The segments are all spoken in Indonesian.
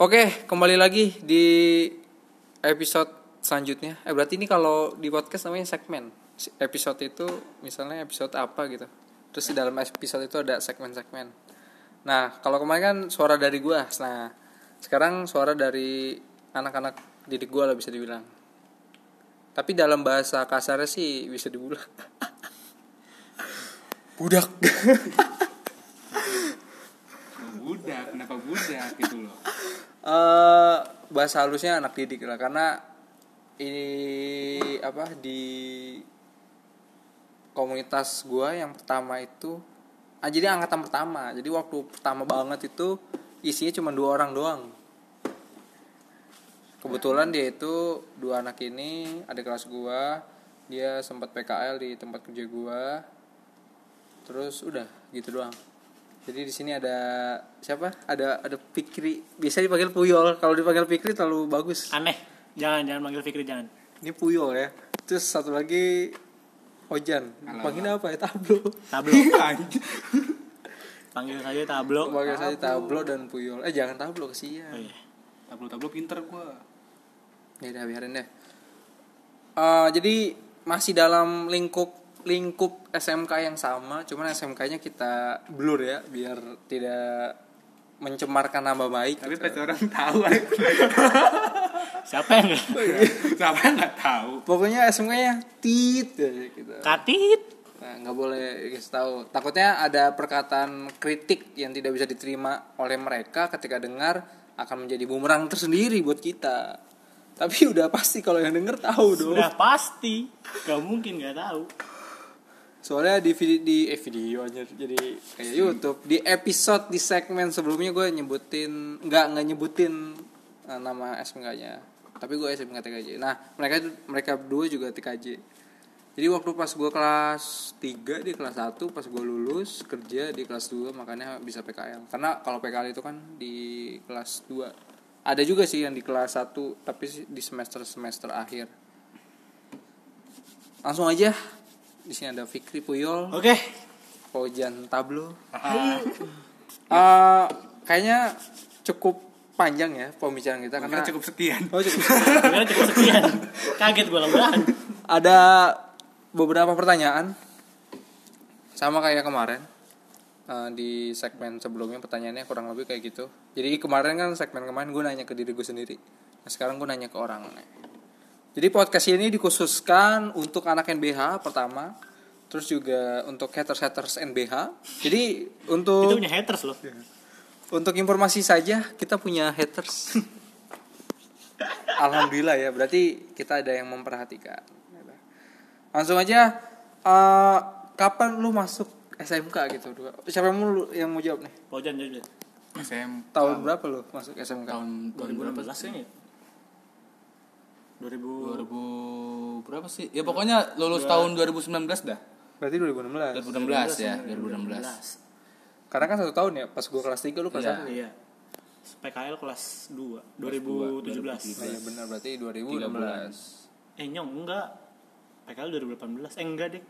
Oke, kembali lagi di episode selanjutnya. Eh berarti ini kalau di podcast namanya segmen. Episode itu misalnya episode apa gitu. Terus di dalam episode itu ada segmen-segmen. Nah, kalau kemarin kan suara dari gua. Nah, sekarang suara dari anak-anak didik gua lah bisa dibilang. Tapi dalam bahasa kasarnya sih bisa dibilang budak. budak kenapa budak gitu loh. Eh bahasa halusnya anak didik lah karena ini apa di komunitas gua yang pertama itu ah, jadi angkatan pertama. Jadi waktu pertama banget itu isinya cuma dua orang doang. Kebetulan dia itu dua anak ini ada kelas gua dia sempat PKL di tempat kerja gua. Terus udah gitu doang jadi di sini ada siapa? Ada ada Fikri. Biasa dipanggil Puyol. Kalau dipanggil Fikri terlalu bagus. Aneh. Jangan jangan manggil Fikri jangan. Ini Puyol ya. Terus satu lagi Ojan. Panggilnya apa ya? Tablo. Tablo. Panggil saja tablo. Panggil saja Tablo. Dan Puyol. Eh jangan Tablo kesian. Oh, iya. tablo tablo pinter gua. Ya udah biarin deh. Eh, jadi masih dalam lingkup lingkup SMK yang sama cuman SMK-nya kita blur ya biar tidak mencemarkan nama baik tapi gitu. pasti orang tahu siapa yang nggak siapa yang nggak tahu pokoknya SMK-nya tit ya, gitu. katit Nah, nggak boleh guys tahu. Takutnya ada perkataan kritik yang tidak bisa diterima oleh mereka ketika dengar akan menjadi bumerang tersendiri buat kita. Tapi udah pasti kalau yang denger tahu dong. udah pasti gak mungkin nggak tahu Soalnya di video, di eh, aja jadi kayak YouTube. Di episode di segmen sebelumnya gue nyebutin nggak nggak nyebutin eh, nama SMK-nya. Tapi gue SMK TKJ. Nah, mereka mereka berdua juga TKJ. Jadi waktu pas gue kelas 3 di kelas 1 pas gue lulus kerja di kelas 2 makanya bisa PKL. Karena kalau PKL itu kan di kelas 2. Ada juga sih yang di kelas 1 tapi di semester-semester akhir. Langsung aja. Di sini ada Fikri Puyol, oke. Ojan Tablo. Eh, kayaknya cukup panjang ya pembicaraan kita karena karena cukup sekian. Oh, cukup. Gimana cukup sekian. Kaget gue lembaran ada beberapa pertanyaan. Sama kayak kemarin. Eh, di segmen sebelumnya pertanyaannya kurang lebih kayak gitu. Jadi kemarin kan segmen kemarin gue nanya ke diri gue sendiri. Nah sekarang gue nanya ke orang jadi podcast ini dikhususkan untuk anak NBH pertama terus juga untuk haters haters NBH jadi itu untuk punya haters loh. Untuk informasi saja kita punya haters. Alhamdulillah ya berarti kita ada yang memperhatikan. Langsung aja eh, kapan lu masuk SMK gitu? Siapa yang mau yang mau jawab nih? Pojan jadi SM tahun berapa lu masuk SMK tahun 2016 2016 ini 2000 2000 berapa sih ya pokoknya lulus tahun 2019 dah berarti 2016 2016 ya 2016 karena kan satu tahun ya pas gua kelas 3 lu kelas Iya. 1 iya PKL kelas 2 Kelas 2017 nah iya benar berarti 2016 eh nyong enggak PKL 2018 eh enggak deh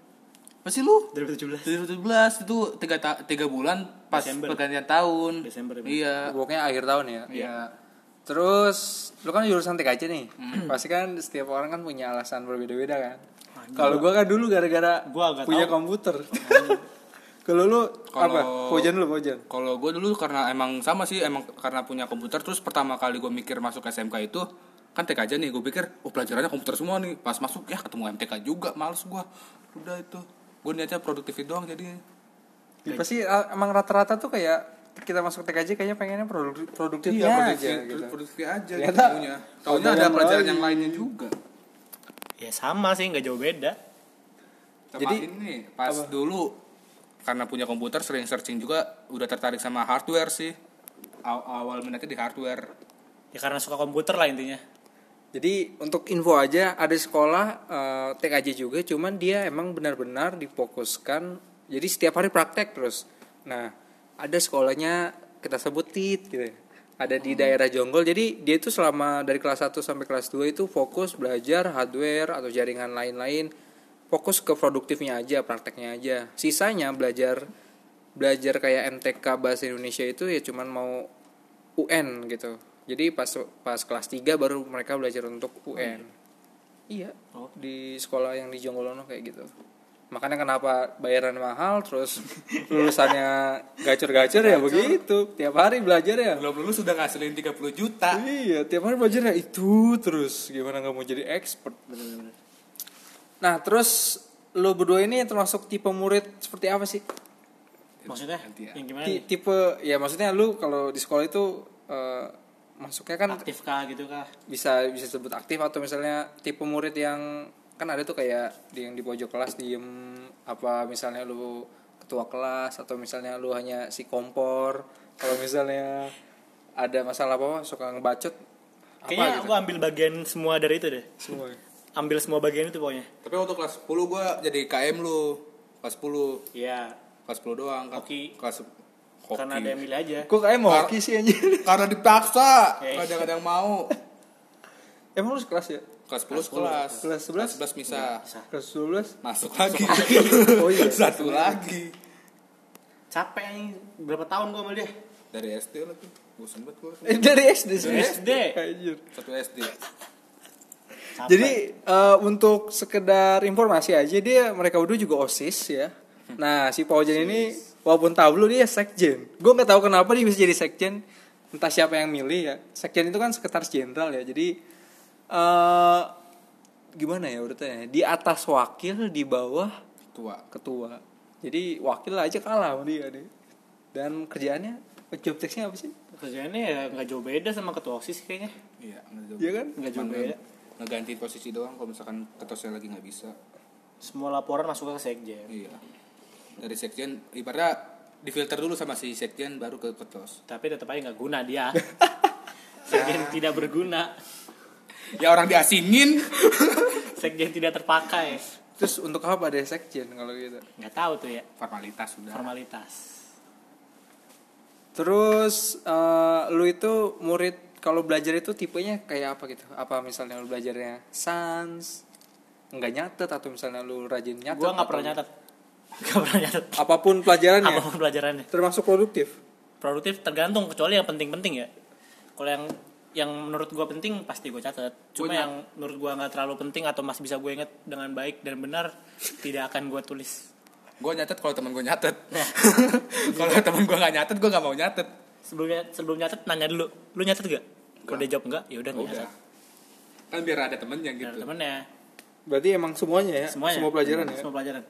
pasti lu 2017 2017 itu tiga, ta- tiga bulan pas Desember. pergantian tahun Desember ya. iya pokoknya akhir tahun ya iya Terus lu kan jurusan TKJ nih. Pasti kan setiap orang kan punya alasan berbeda-beda kan. Kalau gua kan dulu gara-gara Gua agak punya tahu. komputer. Kalau lu Kalau- apa? Pojan lu pojan. Kalau gue dulu karena emang sama sih emang karena punya komputer terus pertama kali gue mikir masuk SMK itu kan TK aja nih gue pikir oh pelajarannya komputer semua nih pas masuk ya ketemu MTK juga males gue udah itu gue niatnya produktif doang jadi Ya, pasti emang rata-rata tuh kayak kita masuk TKJ kayaknya pengennya produktif produktifnya iya aja produktif, gitu. produktif aja Ternyata taunya taunya ada pelajaran yang lainnya juga. Ya sama sih nggak jauh beda. Jadi Jadi, ini pas dulu karena punya komputer sering searching juga udah tertarik sama hardware sih. Aw- awal minatnya di hardware. Ya karena suka komputer lah intinya. Jadi untuk info aja ada sekolah eh, TKJ juga cuman dia emang benar-benar difokuskan jadi setiap hari praktek terus. Nah, ada sekolahnya kita sebut TIT gitu. ya. Ada di daerah Jonggol. Jadi dia itu selama dari kelas 1 sampai kelas 2 itu fokus belajar hardware atau jaringan lain-lain. Fokus ke produktifnya aja, prakteknya aja. Sisanya belajar belajar kayak MTK bahasa Indonesia itu ya cuman mau UN gitu Jadi pas pas kelas 3 baru mereka belajar untuk UN. Iya. Oh. Di sekolah yang di Jonggolono kayak gitu. Makanya kenapa bayaran mahal terus lulusannya gacor-gacor ya begitu. Tiap hari belajar ya. belum lulus sudah ngasilin 30 juta Iya, tiap hari belajar ya itu terus. Gimana nggak mau jadi expert? Bener-bener. Nah, terus lo berdua ini termasuk tipe murid seperti apa sih? Maksudnya ya. yang gimana? Nih? tipe ya maksudnya lu kalau di sekolah itu eh, masuknya kan Aktif kah gitu kah? bisa bisa disebut aktif atau misalnya tipe murid yang kan ada tuh kayak di yang di pojok kelas diem apa misalnya lu ketua kelas atau misalnya lu hanya si kompor kalau misalnya ada masalah apa suka ngebacot apa Kayaknya gitu gua ambil bagian semua dari itu deh. semua Ambil semua bagian itu pokoknya. tapi waktu kelas 10 gua jadi KM lu kelas 10 Iya. kelas 10 doang kan Hoki. kelas hoki Karena ada yang milih aja. kok kayak mau hoki sih anjir karena dipaksa Eh. kadang-kadang mau emang lu sekelas ya kelas 10 kelas Kelas 11? 11 bisa kelas 12 masuk lagi Oh iya. satu lagi Capek nih. Berapa tahun gua sama dia? dari SD lah tuh gue sempet gue eh, dari SD sih SD. Anjir. satu SD. Jadi eh, untuk sekedar informasi aja dia mereka berdua juga osis ya. Nah si Paujan ini walaupun tahu lu dia sekjen. Gue nggak tahu kenapa dia bisa jadi sekjen. Entah siapa yang milih ya. Sekjen itu kan sekretaris jenderal ya. Jadi eh gimana ya urutannya? Di atas wakil, di bawah tua ketua. Jadi wakil aja kalah sama dia nih. Dan kerjaannya job desk-nya apa sih? kerjaannya ya nggak jauh beda sama ketua osis kayaknya. iya Iya kan? Nggak jauh beda. ngegantiin posisi doang kalau misalkan ketosnya lagi nggak bisa Semua laporan masuk ke sekjen. iya dari sekjen ibaratnya difilter dulu sama si sekjen baru ke ketos Tapi tetap aja nggak guna dia. sekjen tidak berguna. Ya orang diasingin Sekjen tidak terpakai. Terus untuk apa ada sekjen kalau gitu? Nggak tahu tuh ya. formalitas sudah Formalitas. Terus eh, lu itu murid kalau belajar itu tipenya kayak apa gitu? Apa misalnya lu belajarnya sans, nggak nyatet atau misalnya lu rajin nyatet? Gua nggak pernah nyatet. Nggak pernah nyatet. Apa pun pelajarannya, Apa pun pelajarannya. termasuk produktif. Produktif tergantung kecuali yang penting-penting ya. Kalau yang yang menurut gua penting pasti gue catat. Cuma yang menurut gua nggak terlalu penting atau masih bisa gue inget dengan baik dan benar tidak akan gue tulis. gue nyatet kalau temen gue nyatet Nah, kalau temen gue nggak nyatet gue nggak mau nyatet sebelumnya sebelum nyatet nanya dulu, lu nyatet gak? Kalau dia jawab enggak, ya udah nyatet. kan biar ada temennya gitu temennya Berarti emang semuanya ya, semuanya. semua pelajaran ya. Semua pelajaran.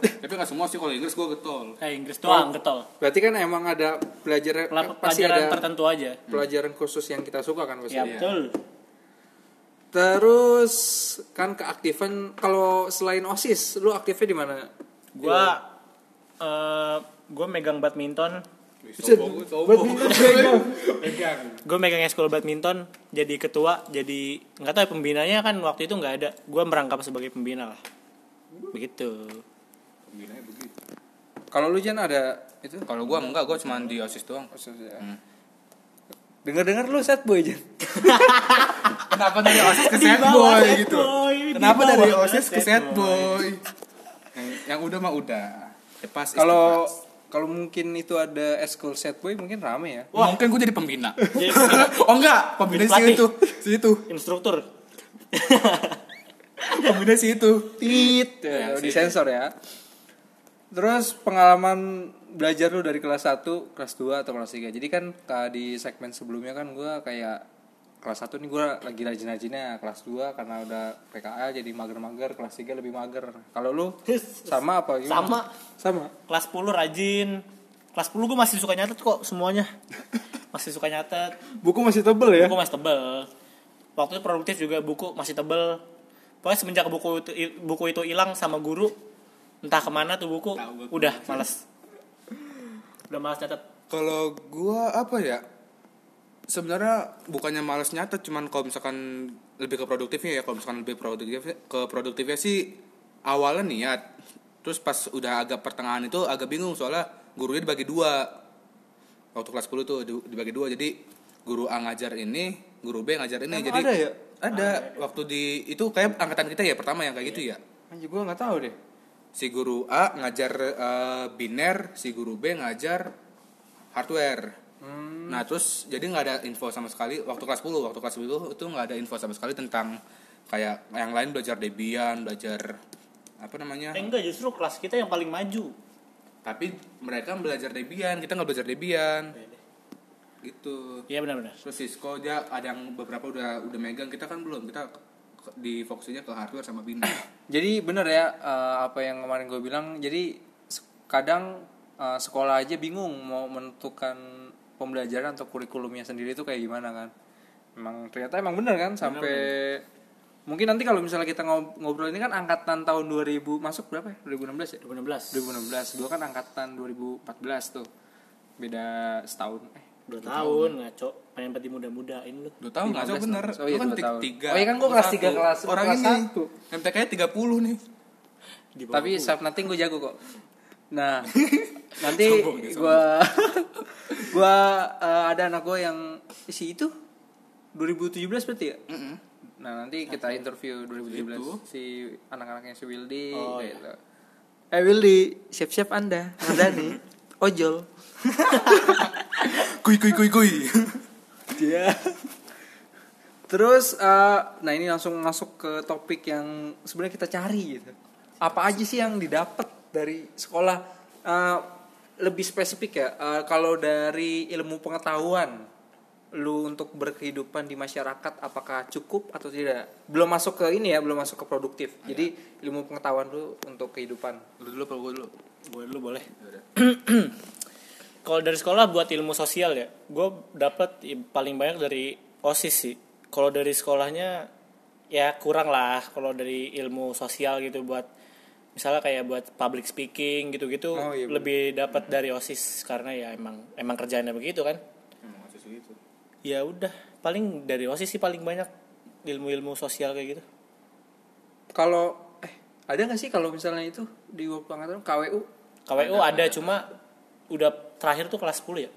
Tapi nggak semua sih kalau Inggris gue getol Kayak Inggris doang, getol. Berarti kan emang ada pelajaran Pel- pasti Pelajaran ada tertentu aja. pelajaran khusus yang kita suka kan pasti. Ya betul. Terus kan keaktifan kalau selain osis, lu aktifnya di mana? Gua eh gua megang badminton gue megang sekolah badminton jadi ketua jadi nggak tahu ya pembinanya kan waktu itu nggak ada gue merangkap sebagai pembina lah begitu Pembinanya begitu. Kalau lu Jan ada itu? kalau gue enggak gue cuma di osis doang Osis ya. Hmm. Dengar-dengar lu set boy Jan. kenapa dari osis ke Di bawah boy gitu di kenapa dari osis ke sad boy yang, yang udah mah udah ya pas Kalau kalau mungkin itu ada eskul set boy mungkin rame ya. mungkin gue jadi pembina oh enggak pembina si Pelatih. itu si itu instruktur pembina si itu Tit, Ya, ya, sih. disensor ya. Terus pengalaman belajar lu dari kelas 1, kelas 2 atau kelas 3. Jadi kan tadi segmen sebelumnya kan gua kayak kelas 1 nih gua lagi rajin-rajinnya, kelas 2 karena udah PKL jadi mager-mager, kelas 3 lebih mager. Kalau lu sama apa gimana? sama Sama. kelas 10 rajin kelas 10 gue masih suka nyatet kok semuanya masih suka nyatet Buku masih tebel ya? buku masih tebel waktu itu produktif juga buku masih tebel pokoknya semenjak buku itu buku itu hilang sama guru entah ke mana tuh buku udah males udah males nyatet Kalau gua apa ya? Sebenarnya bukannya males nyatet, cuman kalau misalkan lebih ke produktifnya ya, kalau misalkan lebih produktif ke produktifnya sih awalnya niat. Terus pas udah agak pertengahan itu agak bingung soalnya gurunya dibagi dua. Waktu kelas 10 tuh di- dibagi dua. Jadi guru A ngajar ini, guru B ngajar ini. Emang jadi ada ya? Ada. Waktu di itu kayak angkatan kita ya pertama yang kayak gitu ya. Anjir gua nggak tahu deh. Si guru A ngajar eh, biner, si guru B ngajar hardware. Hmm. Nah terus jadi nggak ada info sama sekali waktu kelas 10 waktu kelas 10 itu nggak ada info sama sekali tentang kayak yang lain belajar Debian belajar apa namanya Eh enggak justru kelas kita yang paling maju. tapi mereka belajar Debian kita nggak belajar Debian gitu Iya benar-benar. terus Cisco dia ada yang beberapa udah udah megang kita kan belum kita di fokusnya ke hardware sama bina Jadi bener ya eh, apa yang kemarin gue bilang. Jadi kadang eh, sekolah aja bingung mau menentukan pembelajaran atau kurikulumnya sendiri itu kayak gimana kan. Emang ternyata emang bener kan sampai mungkin nanti kalau misalnya kita ngob- ngobrol ini kan angkatan tahun 2000 masuk berapa ya? 2016 ya? 2016. 2016. Gue kan angkatan 2014 tuh. Beda setahun. Eh, Dua tahun ngaco. Pengen peti muda-mudain lu. dua tahun nggak 15 bener Oh iya, Lu kan tiga Oh iya kan gua kelas tiga, kelas- orang kelas ini satu. MTK nya 30 nih Di bawah Tapi saat nanti gue jago kok. Nah, nanti gue gue eh, ada anak gue yang si itu 2017 berarti ya. Mm-mm. Nah nanti kita interview 2017 Itu. si anak-anaknya si Wildy. Oh, gitu. Eh Wildy, siap-siap anda, Mardani, ojol. Kuy kuy kuy kuy Dia. Terus, eh, nah ini langsung masuk ke topik yang sebenarnya kita cari gitu. Apa aja sih yang didapat dari sekolah? Eh, lebih spesifik ya, eh, kalau dari ilmu pengetahuan, lu untuk berkehidupan di masyarakat apakah cukup atau tidak? Belum masuk ke ini ya, belum masuk ke produktif. Jadi ilmu pengetahuan lu untuk kehidupan. lu dulu apa gue dulu Gue dulu boleh. Kalau dari sekolah buat ilmu sosial ya, gue dapat paling banyak dari osis sih. Kalau dari sekolahnya ya kurang lah. Kalau dari ilmu sosial gitu buat misalnya kayak buat public speaking gitu-gitu Oh, iya, lebih dapat dari osis karena ya emang emang kerjaannya begitu kan. Emang segitu. Ya udah paling dari osis sih paling banyak ilmu-ilmu sosial kayak gitu. Kalau eh ada nggak sih kalau misalnya itu di pengetahuan KWU KWU ada, cuma udah terakhir tuh kelas 10 ya.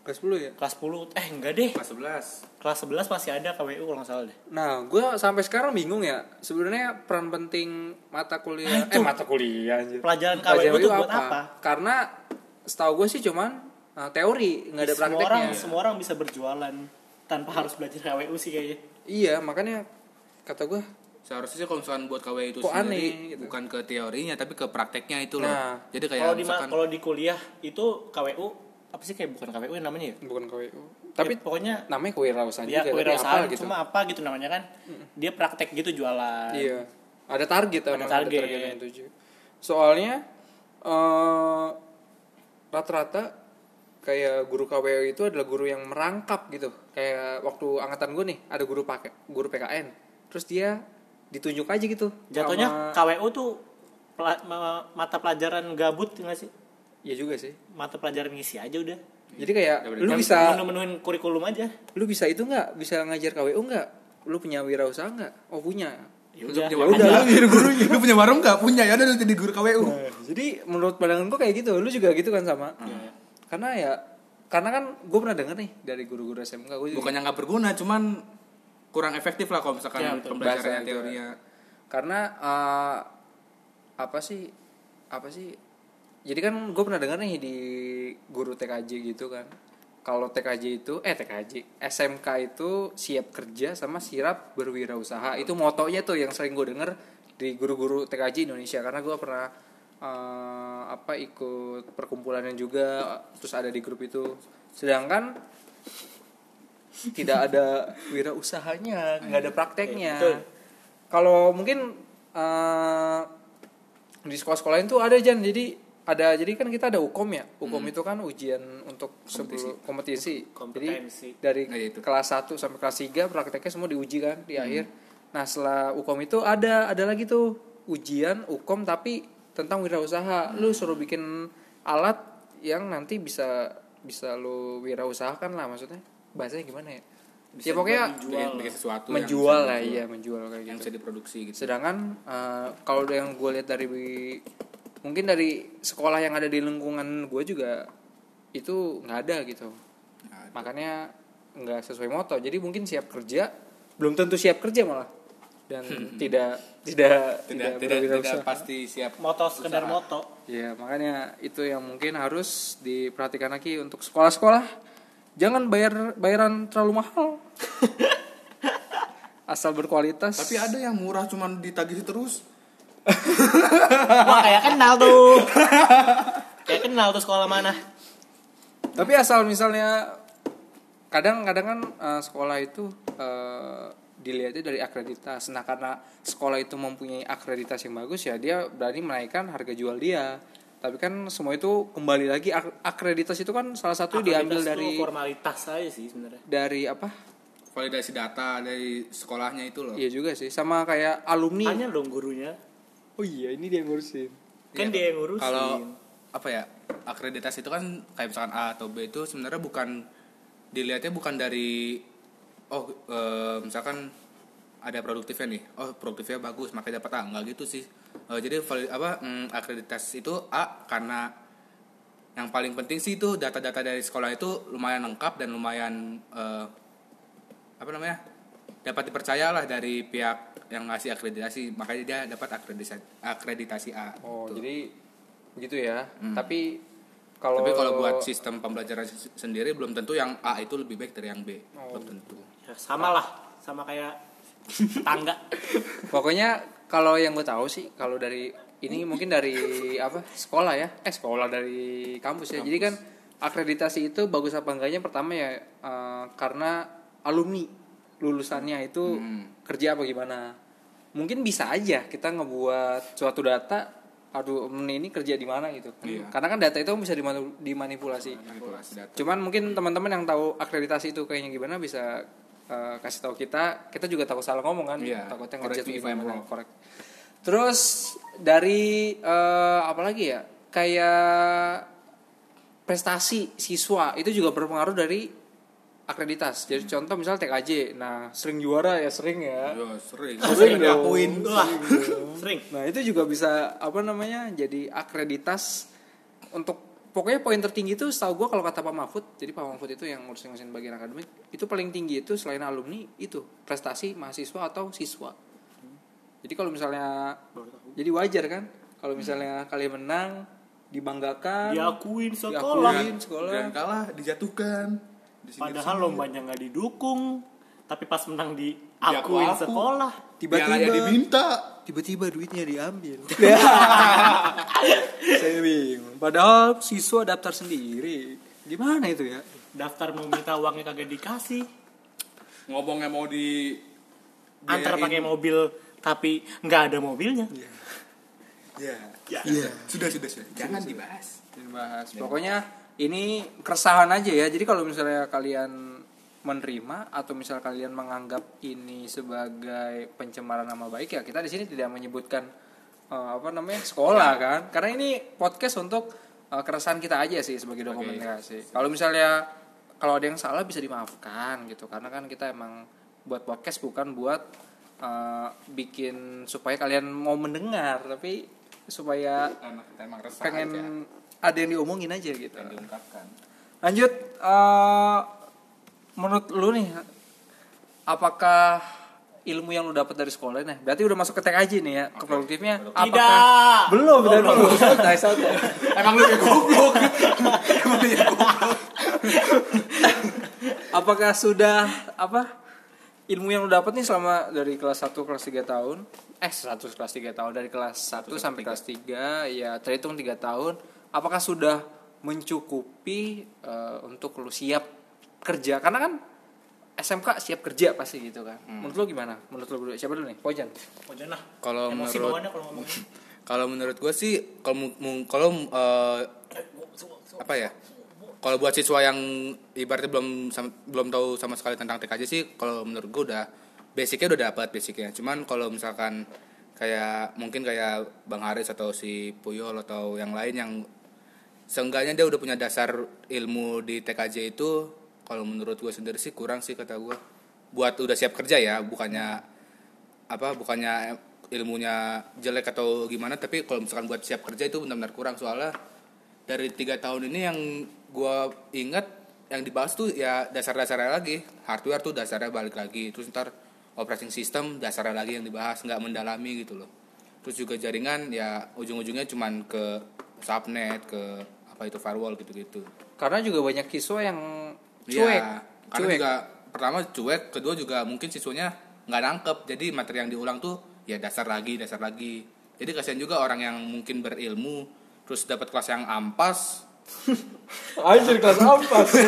kelas 10 ya? Kelas 10 eh enggak deh. kelas 11 Kelas 11 masih ada KWU kalau nggak salah deh. Nah, gue sampai sekarang bingung ya. Sebenarnya peran penting mata kuliah, Nah, eh mata kuliah anjir. Pelajaran Pelajaran KWU itu buat apa? Karena setahu gue sih cuman uh, teori, nggak ada semua prakteknya. orang semua orang bisa berjualan tanpa harus belajar KWU sih kayaknya Iya, makanya kata gue, seharusnya sih kalau misalkan buat KW itu Kok sendiri aneh, gitu. bukan ke teorinya tapi ke prakteknya itu loh Nah, jadi kayak kalau di misalkan kalau di kuliah itu KWU apa sih kayak bukan KWU ya namanya ya bukan KWU. tapi Tapi pokoknya namanya kewirausahaan dia juga, tapi kewirausahaan apa gitu. cuma apa gitu namanya kan dia praktek gitu jualan Iya. Ada target Ada emang, target. yang dituju. Soalnya eh rata-rata kayak guru KWU itu adalah guru yang merangkap gitu. Kayak waktu angkatan gue nih ada guru pakai guru PKN. Terus dia ditunjuk aja gitu. jatuhnya sama- KWU tuh pela- ma- mata pelajaran gabut nggak sih Iya juga sih. mata pelajaran ngisi aja udah Jadi kayak Ya, lu bisa menu-menuin kurikulum aja lu bisa itu nggak? Bisa ngajar KWU nggak? Lu punya wirausaha nggak? Oh punya. ya udah punya Ya udah, lu jadi gurunya. lu punya warung nggak punya ya udah lu jadi guru KWU Jadi menurut pandangan gue kayak gitu. Lu juga gitu kan sama? Iya. Karena ya karena kan gue pernah denger nih dari guru-guru SMK gue juga bukannya nggak berguna cuman kurang efektif lah kalau misalkan Ya, betul. pembelajarannya Bahasa itu. teorinya. Karena eh, apa sih apa sih jadi kan gue pernah dengar nih di guru TKJ gitu kan. Kalau TKJ itu eh TKJ SMK itu siap kerja sama siap berwirausaha. Itu motonya tuh yang sering gue denger di guru-guru TKJ Indonesia. Karena gue pernah eh, apa ikut perkumpulannya juga terus ada di grup itu. Sedangkan tidak ada wirausahanya nggak ada prakteknya. Betul. kalau mungkin eh, di sekolah-sekolah tuh ada Jan. Jadi ada jadi kan kita ada ukom ya. Ukom itu kan ujian untuk sebelum kompetisi, Kompetensi. jadi dari Nah, itu. kelas 1 sampai kelas 3 prakteknya semua diuji kan di akhir. Nah setelah ukom itu ada ada lagi tuh ujian ukom tapi tentang wirausaha. Lu suruh bikin alat yang nanti bisa bisa lu wirausahakan lah maksudnya bahasanya gimana ya? Ya pokoknya buat bikin, sesuatu yang menjual bisa lah iya menjual kayak yang gitu. bisa diproduksi gitu. Sedangkan eh, kalau yang gue lihat dari mungkin dari sekolah yang ada di lingkungan gue juga itu nggak ada gitu. Nah, makanya nggak sesuai moto. Jadi mungkin siap kerja belum tentu siap kerja malah. Dan tidak tidak tidak tidak tidak berwirausaha. pasti siap moto sekedar usaha. moto. Ya makanya itu yang mungkin harus diperhatikan lagi untuk sekolah-sekolah jangan bayar bayaran terlalu mahal asal berkualitas Tapi ada yang murah cuman ditagih terus. Wah kayak kenal tuh. kayak kenal tuh sekolah mana? tapi asal misalnya kadang-kadang kan eh, sekolah itu eh, dilihatnya dari akreditas nah karena sekolah itu mempunyai akreditas yang bagus ya dia berani menaikkan harga jual dia tapi kan semua itu kembali lagi ak- akreditas itu kan salah satu diambil Akreditas dari tuh formalitas aja sih sebenarnya. dari apa Validasi data dari sekolahnya itu loh. iya juga sih sama kayak alumni Tanya dong gurunya. oh iya ini dia yang ngurusin Kan Iya. dia yang ngurusin. Kalau apa ya akreditasi itu kan kayak misalkan A atau B itu sebenarnya bukan dilihatnya bukan dari oh eh, misalkan ada produktifnya nih oh produktifnya bagus makanya dapat A nggak gitu sih Eh, jadi vali- apa mm, akreditasi itu A karena yang paling penting sih itu data-data dari sekolah itu lumayan lengkap dan lumayan eh, apa namanya dapat dipercaya lah dari pihak yang ngasih akreditasi makanya dia dapat akreditasi akreditasi A oh Tuh. jadi begitu ya tapi kalau Tapi kalau buat sistem pembelajaran sendiri belum tentu yang A itu lebih baik dari yang B. Oh. Belum tentu. Ya, sama lah, sama kayak tangga. Pokoknya kalau yang gue tahu sih kalau dari ini mungkin dari apa sekolah ya. Eh sekolah dari kampus ya. Jadi kan akreditasi itu bagus apa enggaknya? Pertama ya eh, karena alumni lulusannya itu kerja apa gimana. Mungkin bisa aja kita ngebuat suatu data aduh ini ini kerja di mana? gitu. Iya. karena kan data itu bisa dimanipulasi. Manipulasi data. Cuman mungkin teman-teman yang tahu akreditasi itu kayaknya gimana bisa eh, kasih tahu kita. Kita juga takut salah ngomong kan. Iya, Takutnya ngejat gimana. Correct. Terus dari eh, apa lagi ya? Kayak prestasi siswa itu juga berpengaruh dari akreditas. Jadi contoh misal TKJ. Nah, sering juara ya sering ya. Ya, sering. Sering diakuin. Wah, sering. Nah itu juga bisa apa namanya jadi akreditas untuk pokoknya poin tertinggi itu setahu gue kalau kata Pak Mahfud jadi Pak Mahfud itu yang ngurusin ngurusin bagian akademik itu paling tinggi itu selain alumni itu prestasi mahasiswa atau siswa. Jadi kalau misalnya jadi wajar kan? Kalau misalnya kalian menang dibanggakan Diakuin sekolah. diakuin sekolah. Dan kalah dijatuhkan. Disingkir- Padahal lombanya nggak didukung, tapi pas menang Diaku-aku. diakuin sekolah. Pialanya tiba-tiba diminta. tiba-tiba duitnya diambil saya bingung padahal siswa daftar sendiri gimana itu ya Daftar mau minta uangnya kagak dikasih. Ngomongnya mau di Antar pakai mobil tapi nggak ada mobilnya. Ya. Iya. Sudah, sudah, sudah. Jangan dibahas. dibahas pokoknya ini keresahan aja ya jadi kalau misalnya kalian menerima atau misal kalian menganggap ini sebagai pencemaran nama baik ya kita di sini tidak menyebutkan eh, apa namanya sekolah kan? Karena ini podcast untuk eh, keresahan kita aja sih sebagai dokumentasi kalau misalnya kalau ada yang salah bisa dimaafkan gitu. Karena kan kita emang buat podcast bukan buat eh, bikin supaya kalian mau mendengar tapi supaya emang pengen aja. ada yang diomongin aja gitu. Diungkapkan. lanjut eh, menurut lu nih apakah ilmu yang lu dapat dari sekolah nih berarti udah masuk ke TKJ nih ya ke produktifnya Tidak. apakah belum? Dan belum. Santai santai Emang lu kayak goblok. Emang lu ya goblok. apakah sudah apa ilmu yang lu dapat nih selama dari kelas 1 kelas 3 tahun? Eh 1 kelas 3 tahun dari kelas 1 sampai kelas 3 ya terhitung 3 tahun. Apakah sudah mencukupi eh, untuk lu siap kerja. Karena kan SMK siap kerja pasti gitu kan. Menurut lu gimana? Menurut lu berdua? Siapa dulu nih? Pojan. Jangan lah. Kalau menurut kalau menurut gue sih kalau kalau eh, apa ya? Kalau buat siswa yang ibaratnya belum sam- belum tahu sama sekali tentang TKJ sih kalau menurut gue udah basicnya udah dapat basicnya. Cuman kalau misalkan kayak mungkin kayak Bang Haris atau si Puyol atau yang lain yang seenggaknya dia udah punya dasar ilmu di TKJ itu kalau menurut gue sendiri sih kurang sih kata gue buat udah siap kerja ya bukannya apa bukannya ilmunya jelek atau gimana tapi kalau misalkan buat siap kerja itu benar-benar kurang. Soalnya dari tiga tahun ini yang gue ingat yang dibahas tuh ya dasar-dasarnya lagi. Hardware tuh dasarnya balik lagi terus ntar operating system dasarnya lagi yang dibahas nggak mendalami gitu loh. Terus juga jaringan ya ujung-ujungnya cuman ke subnet ke apa itu firewall gitu-gitu. Karena juga banyak siswa yang Cuek. Iya, karena Cuek. juga pertama cuek, kedua juga mungkin siswanya nggak nangkep. Jadi materi yang diulang tuh ya dasar lagi, dasar lagi. Jadi kasihan juga orang yang mungkin berilmu terus dapat kelas yang ampas. Anjir kelas ampas.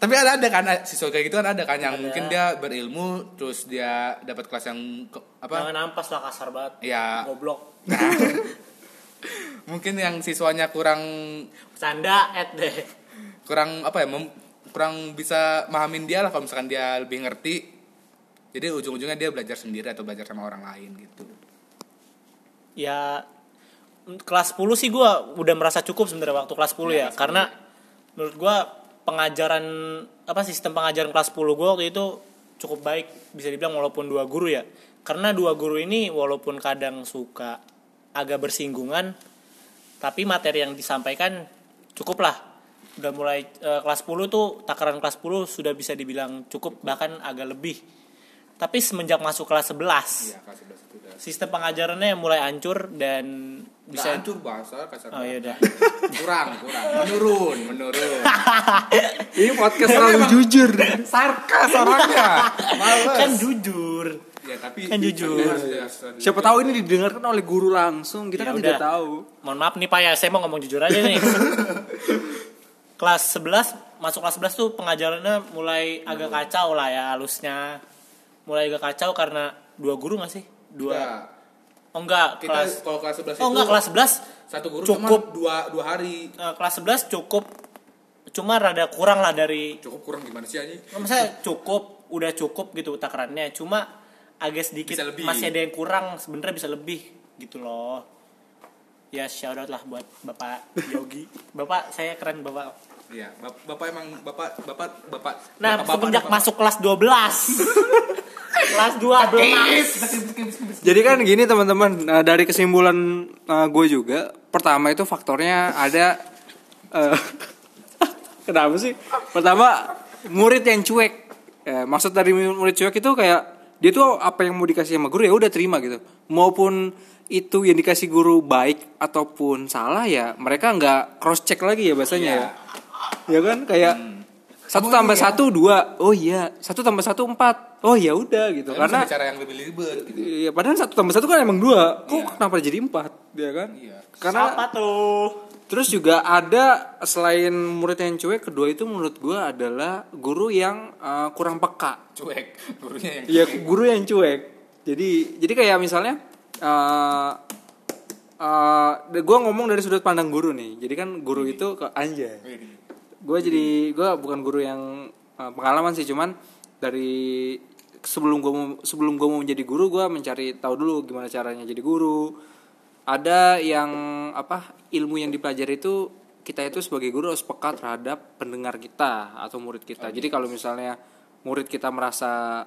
Tapi ada ada kan siswa kayak gitu kan ada kan yang mungkin dia berilmu terus dia dapat kelas yang ke- apa? Jangan ampas lah kasar banget. Ya Goblok. mungkin yang siswanya kurang Canda et deh. Kurang apa ya mem- kurang bisa mahamin dia lah kalau misalkan dia lebih ngerti. Jadi ujung-ujungnya dia belajar sendiri atau belajar sama orang lain gitu. Ya kelas 10 sih gua udah merasa cukup sebenarnya waktu kelas 10 ya, karena menurut gua pengajaran apa sistem pengajaran kelas 10 gua waktu itu cukup baik bisa dibilang walaupun dua guru ya. Karena dua guru ini walaupun kadang suka agak bersinggungan tapi materi yang disampaikan cukup lah udah mulai eh, kelas 10 tuh takaran kelas 10 sudah bisa dibilang cukup bahkan agak lebih tapi semenjak masuk kelas 11 iya kelas 11 itu udah sistem pengajarannya mulai hancur dan bisa bisa hancur bahasa kasar oh iya udah kurang kurang menurun menurun Ini podcast selalu jujur. sarkas orangnya males kan jujur ya tapi Kan jujur. Iya, iya. Siapa tahu ini didengarkan oleh guru langsung. Kita Ya kan udah. tidak tahu. mohon maaf nih pak ya saya mau ngomong jujur aja nih kelas 11 masuk kelas 11 tuh pengajarannya mulai agak kacau lah ya halusnya. Mulai agak kacau karena dua guru gak sih? Dua. Enggak. oh enggak. Kita kelas kalau kelas 11 oh itu enggak kelas 11 satu guru cukup. dua dua hari. Eh, kelas 11 cukup. Cuma rada kurang lah dari cukup kurang gimana sih anjing? Nggak, maksudnya cukup udah cukup gitu takarannya. Cuma agak sedikit Bisa lebih. masih ada yang kurang sebenarnya bisa lebih gitu loh. Ya shout out lah buat bapak Yogi. Bapak saya keren bapak Iya, bap- bapak emang bapak bapak bapak. nah bapak, semenjak bapak, masuk kelas 12 kelas 12 Jadi kan gini teman-teman, Nah, dari kesimpulan gue juga, pertama itu faktornya ada eh, kenapa sih? Pertama murid yang cuek. Ya, maksud dari murid cuek itu kayak dia tuh apa yang mau dikasih sama guru ya udah terima gitu. Maupun itu yang dikasih guru baik ataupun salah ya mereka nggak cross check lagi ya bahasanya ya. Ya kan kayak satu tambah satu dua, oh iya satu tambah satu empat, oh ya udah gitu Karena karena cara yang lebih ribet gitu. Iya, padahal satu tambah satu kan emang dua. Kok Iya. kenapa jadi empat? Ya kan? Iya. Karena apa tuh terus juga ada selain murid yang cuek, kedua itu menurut gua adalah guru yang eh, kurang peka. Cuek gurunya yang Iya, guru yang cuek. Jadi jadi kayak misalnya eh eh gue ngomong dari sudut pandang guru nih. Jadi kan guru itu ke anjay. Wih, gue jadi gue bukan guru yang uh, pengalaman sih cuman dari sebelum gue sebelum gue mau menjadi guru gue mencari tahu dulu gimana caranya jadi guru. Ada yang apa ilmu yang dipelajari itu kita itu sebagai guru harus peka terhadap pendengar kita atau murid kita. Jadi kalau misalnya murid kita merasa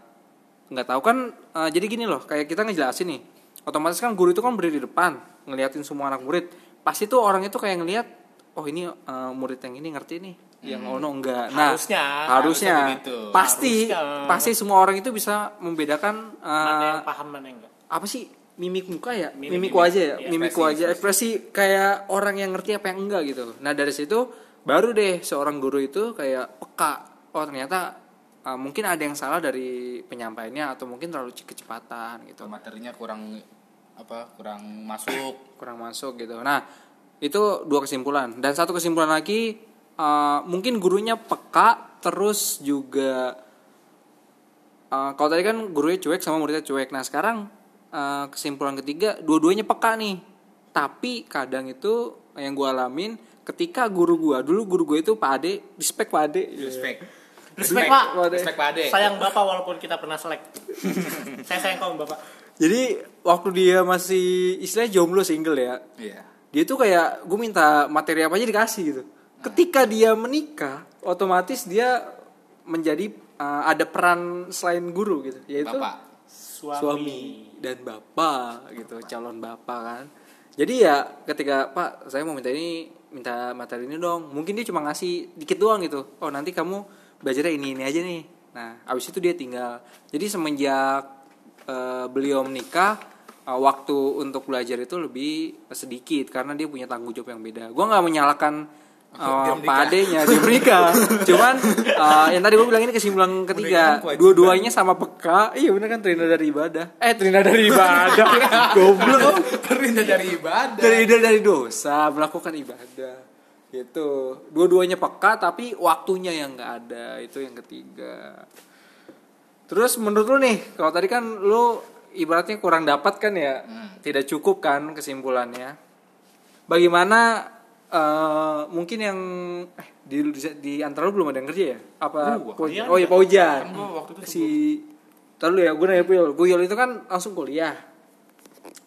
nggak tahu kan uh, jadi gini loh kayak kita ngejelasin nih otomatis kan guru itu kan berdiri di depan ngeliatin semua anak murid. Pasti tuh orang itu kayak ngeliat oh ini uh, murid yang ini ngerti nih. Yang ono enggak. Nah Harusnya. harusnya, Harusnya begitu. pasti Harusnya. pasti semua orang itu bisa membedakan uh, mana yang paham mana yang enggak. apa sih? Mimik muka ya? Mimik- mimik wajah ya? iya, mimik ekspresi, wajah. ekspresi. Kayak orang yang ngerti apa yang enggak gitu nah dari situ baru deh seorang guru itu kayak peka oh ternyata uh, mungkin ada yang salah dari penyampaiannya atau mungkin terlalu ce- kecepatan gitu. Materinya kurang apa kurang masuk. Kurang masuk gitu. Nah itu dua kesimpulan. Dan satu kesimpulan lagi uh, mungkin gurunya peka terus juga uh, kalau tadi kan gurunya cuek sama muridnya cuek. Nah sekarang uh, kesimpulan ketiga dua-duanya peka nih. Tapi kadang itu yang gue alamin ketika guru gue dulu guru gue itu pak ade respect pak ade. Respect. Respect, Pak. respect pak ade. Sayang bapak walaupun kita pernah selek. Saya sayang kamu bapak. Jadi waktu dia masih istilahnya jomblo single ya. Iya dia tuh kayak gue minta materi apa aja dikasih gitu. Ketika dia menikah otomatis dia menjadi uh, ada peran selain guru gitu. Yaitu bapak. Suami, suami dan bapak gitu calon bapak kan. Jadi ya ketika pak saya mau minta ini minta materi ini dong. Mungkin dia cuma ngasih dikit doang gitu. Oh nanti kamu belajarnya ini ini aja nih. Nah abis itu dia tinggal. Jadi semenjak eh, beliau menikah eh, waktu untuk belajar itu lebih sedikit karena dia punya tanggung jawab yang beda gue nggak menyalahkan Oh, padenya dia menikah. Cuman uh, yang tadi gue bilang ini kesimpulan ketiga. Dua-duanya sama peka. Iya bener kan terhindar dari ibadah. Eh terhindar dari ibadah. Goblok. Perintah dari ibadah. Terhindar dari dosa, melakukan ibadah. Gitu. Dua-duanya peka tapi waktunya yang nggak ada. Itu yang ketiga. Terus menurut lu nih, kalau tadi kan lu ibaratnya kurang dapat kan ya, tidak cukup kan kesimpulannya. Bagaimana eh, mungkin yang eh, di di antara lu belum ada yang kerja ya? Apa? Gua. Pau- Iya, oh iya Paujan. Kan waktu itu si Tahu ya, gue nanya Puyol. Puyol itu kan langsung kuliah.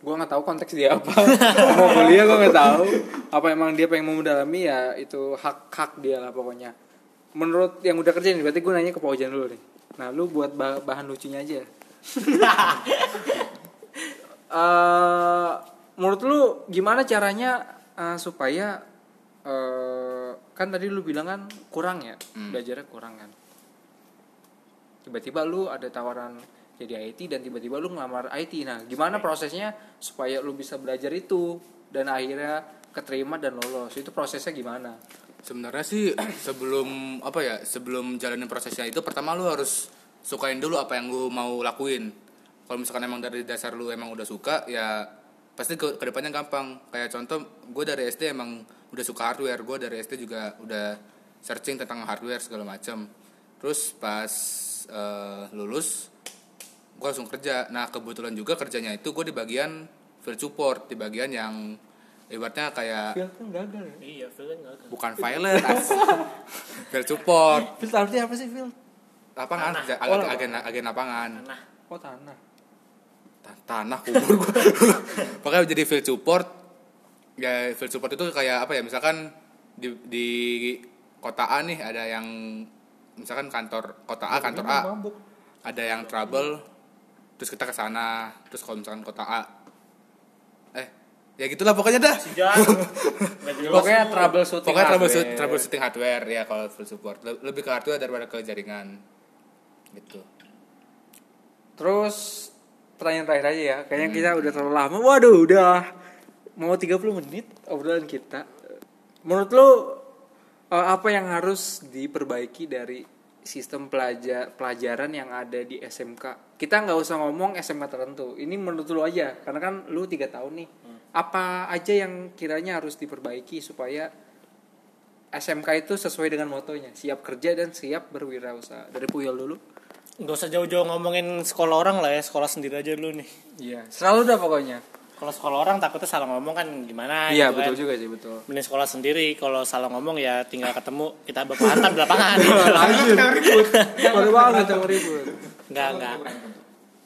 Gue nggak tahu konteks dia apa. mau kuliah gue nggak tahu. Apa emang dia pengen mau mendalami ya itu hak hak dia lah pokoknya. Menurut yang udah kerja nih, berarti gue nanya ke Paujan dulu nih. Nah, lu buat bah- bahan lucunya aja. Eh, menurut lu gimana caranya eh, supaya eh, kan tadi lu bilang kan kurang ya belajarnya kurang kan. Tiba-tiba lu ada tawaran jadi IT dan tiba-tiba lu ngelamar IT nah gimana prosesnya supaya lu bisa belajar itu dan akhirnya keterima dan lolos? Itu prosesnya gimana? Sebenarnya sih sebelum apa ya sebelum jalanin prosesnya itu pertama lu harus sukain dulu apa yang lu mau lakuin. Kalau misalkan emang dari dasar lu emang udah suka ya pasti ke ke depannya gampang. Kayak contoh gue dari SD emang udah suka hardware, gue dari SD juga udah searching tentang hardware segala macam. Terus pas eh, lulus gue langsung kerja. Nah kebetulan juga kerjanya itu gue di bagian field support di bagian yang ibaratnya kayak kan gagal ya Iya, kan bukan violet field support artinya apa sih Phil lapangan Tanah. ja- Oh, agen, agen agen lapangan. Nah, oh tanah. Ta- tanah kubur gua. Pokoknya jadi field support. Ya field support itu kayak apa ya misalkan di di kota A nih ada yang misalkan kantor kota A kantor A. mabuk. Ada yang trouble terus kita ke sana terus kalau misalkan kota A. Eh ya gitulah pokoknya dah. Pokoknya troubleshooting pokoknya hardware. troubleshooting hardware ya kalau field support. Le- lebih ke hardware daripada ke jaringan gitu Terus pertanyaan terakhir aja ya. Kayaknya kita udah terlalu lama. Waduh, udah mau 30 menit obrolan kita. Menurut lu eh, apa yang harus diperbaiki dari sistem pelajar pelajaran yang ada di SMK? Kita nggak usah ngomong SMK tertentu. Ini menurut lu aja, karena kan lu tiga tahun nih. Apa aja yang kiranya harus diperbaiki supaya SMK itu sesuai dengan motonya, siap kerja dan siap berwirausaha. Dari Puyol dulu. Nggak usah jauh-jauh ngomongin sekolah orang lah ya sekolah sendiri aja dulu nih. Iya, selalu dah pokoknya. kalau sekolah orang takutnya salah ngomong kan gimana Iya gitu betul kan. juga sih betul. mending sekolah sendiri kalau salah ngomong ya tinggal ketemu kita hantam di lapangan. Baru banget yang ribut. nggak nggak.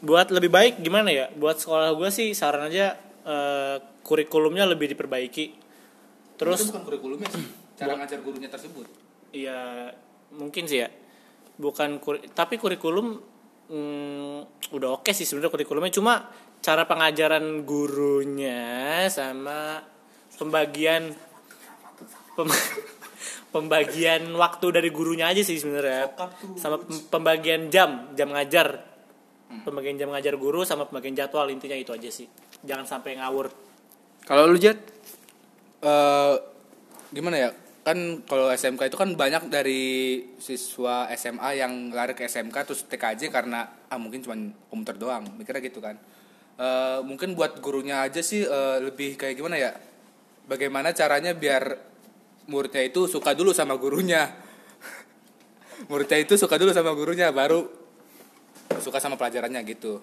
Buat lebih baik gimana ya? Buat sekolah gue sih saran aja eh, kurikulumnya lebih diperbaiki. Terus itu bukan kurikulumnya sih cara ngajar gurunya tersebut. Iya mungkin sih ya bukan kuri- tapi kurikulum hmm, udah oke sih sebenarnya kurikulumnya. Cuma cara pengajaran gurunya sama pembagian pem- pembagian waktu dari gurunya aja sih sebenarnya. Sama pem- pembagian jam jam ngajar. Pembagian jam ngajar guru sama pembagian jadwal intinya itu aja sih. Jangan sampai ngawur. Kalau lu Jet? eh gimana ya kan kalau SMK itu kan banyak dari siswa SMA yang lari ke SMK terus TKJ karena ah mungkin cuma komputer doang mikirnya gitu kan. Eh mungkin buat gurunya aja sih eh, lebih kayak gimana ya bagaimana caranya biar muridnya itu suka dulu sama gurunya. Muridnya itu suka dulu sama gurunya baru suka sama pelajarannya gitu.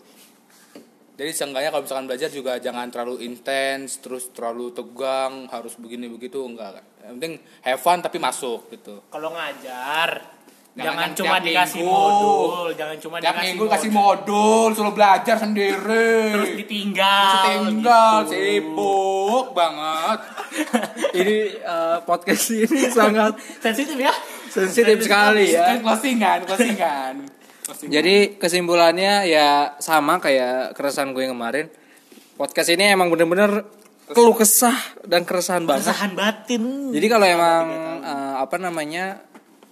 Jadi seenggaknya kalau misalkan belajar juga jangan terlalu intens terus terlalu tegang harus begini begitu enggak yang penting have fun tapi masuk gitu kalau ngajar Jangan jangan, tiap cuma dikasih minggu. modul jangan cuma tiap dikasih minggu kasih modul suruh belajar sendiri terus ditinggal tinggal gitu. sibuk banget Ini eh, podcast ini sangat sensitif ya sensitif sekali ya. Kan closingan closingan Closingan. Jadi kesimpulannya ya sama kayak keresahan gue yang kemarin. Podcast ini emang bener-bener keluh kesah dan keresahan banget. keresahan batin. Jadi kalau emang eh, apa namanya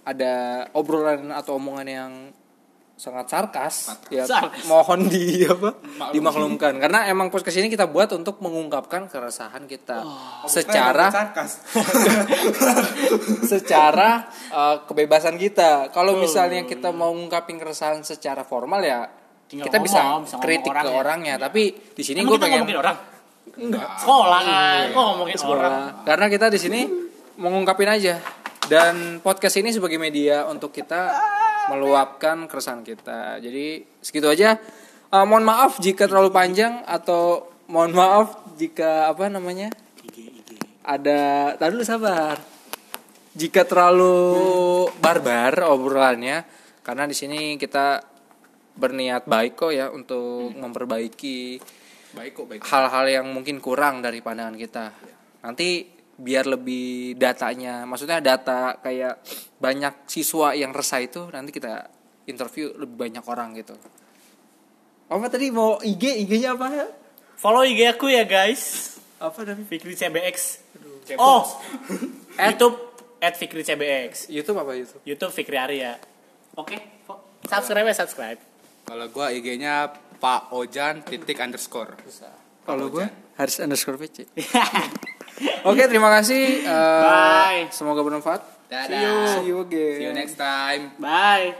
ada obrolan atau omongan yang sangat sarkas ya Sarkas. mohon di apa dimaklumkan. Karena emang podcast ini kita buat untuk mengungkapkan keresahan kita. Secara sarkas. secara uh, kebebasan kita. Kalau misalnya kita mau ngungkapin keresahan secara formal ya Tinggal kita bisa ngomong, bisa kritik ke orangnya. orangnya tapi di sini gue pengen ngomongin orang sekolah kan kok ngomongin orang? Sekolah. karena kita di sini mengungkapin aja. Dan podcast ini sebagai media untuk kita meluapkan keresahan kita. Jadi segitu aja. Uh, mohon maaf jika terlalu panjang atau mohon maaf jika apa namanya ada tadi dulu sabar. Jika terlalu barbar obrolannya karena di sini kita berniat baik kok ya untuk memperbaiki baik kok baik hal-hal yang mungkin kurang dari pandangan kita. Nanti biar lebih datanya, maksudnya data kayak banyak siswa yang resah itu nanti kita interview lebih banyak orang gitu. Apa tadi mau IG, IG-nya apa? follow IG aku ya guys Apa tadi? Fikri CBX Cepot. oh YouTube at Fikri CBX YouTube apa YouTube? YouTube Fikri Arya oke fo- subscribe ya subscribe kalau gua IG-nya Pak Ojan titik underscore Kalau gue Haris underscore PC. Oke, terima kasih. Uh, Bye. Semoga bermanfaat. dadah See you again. see you next time bye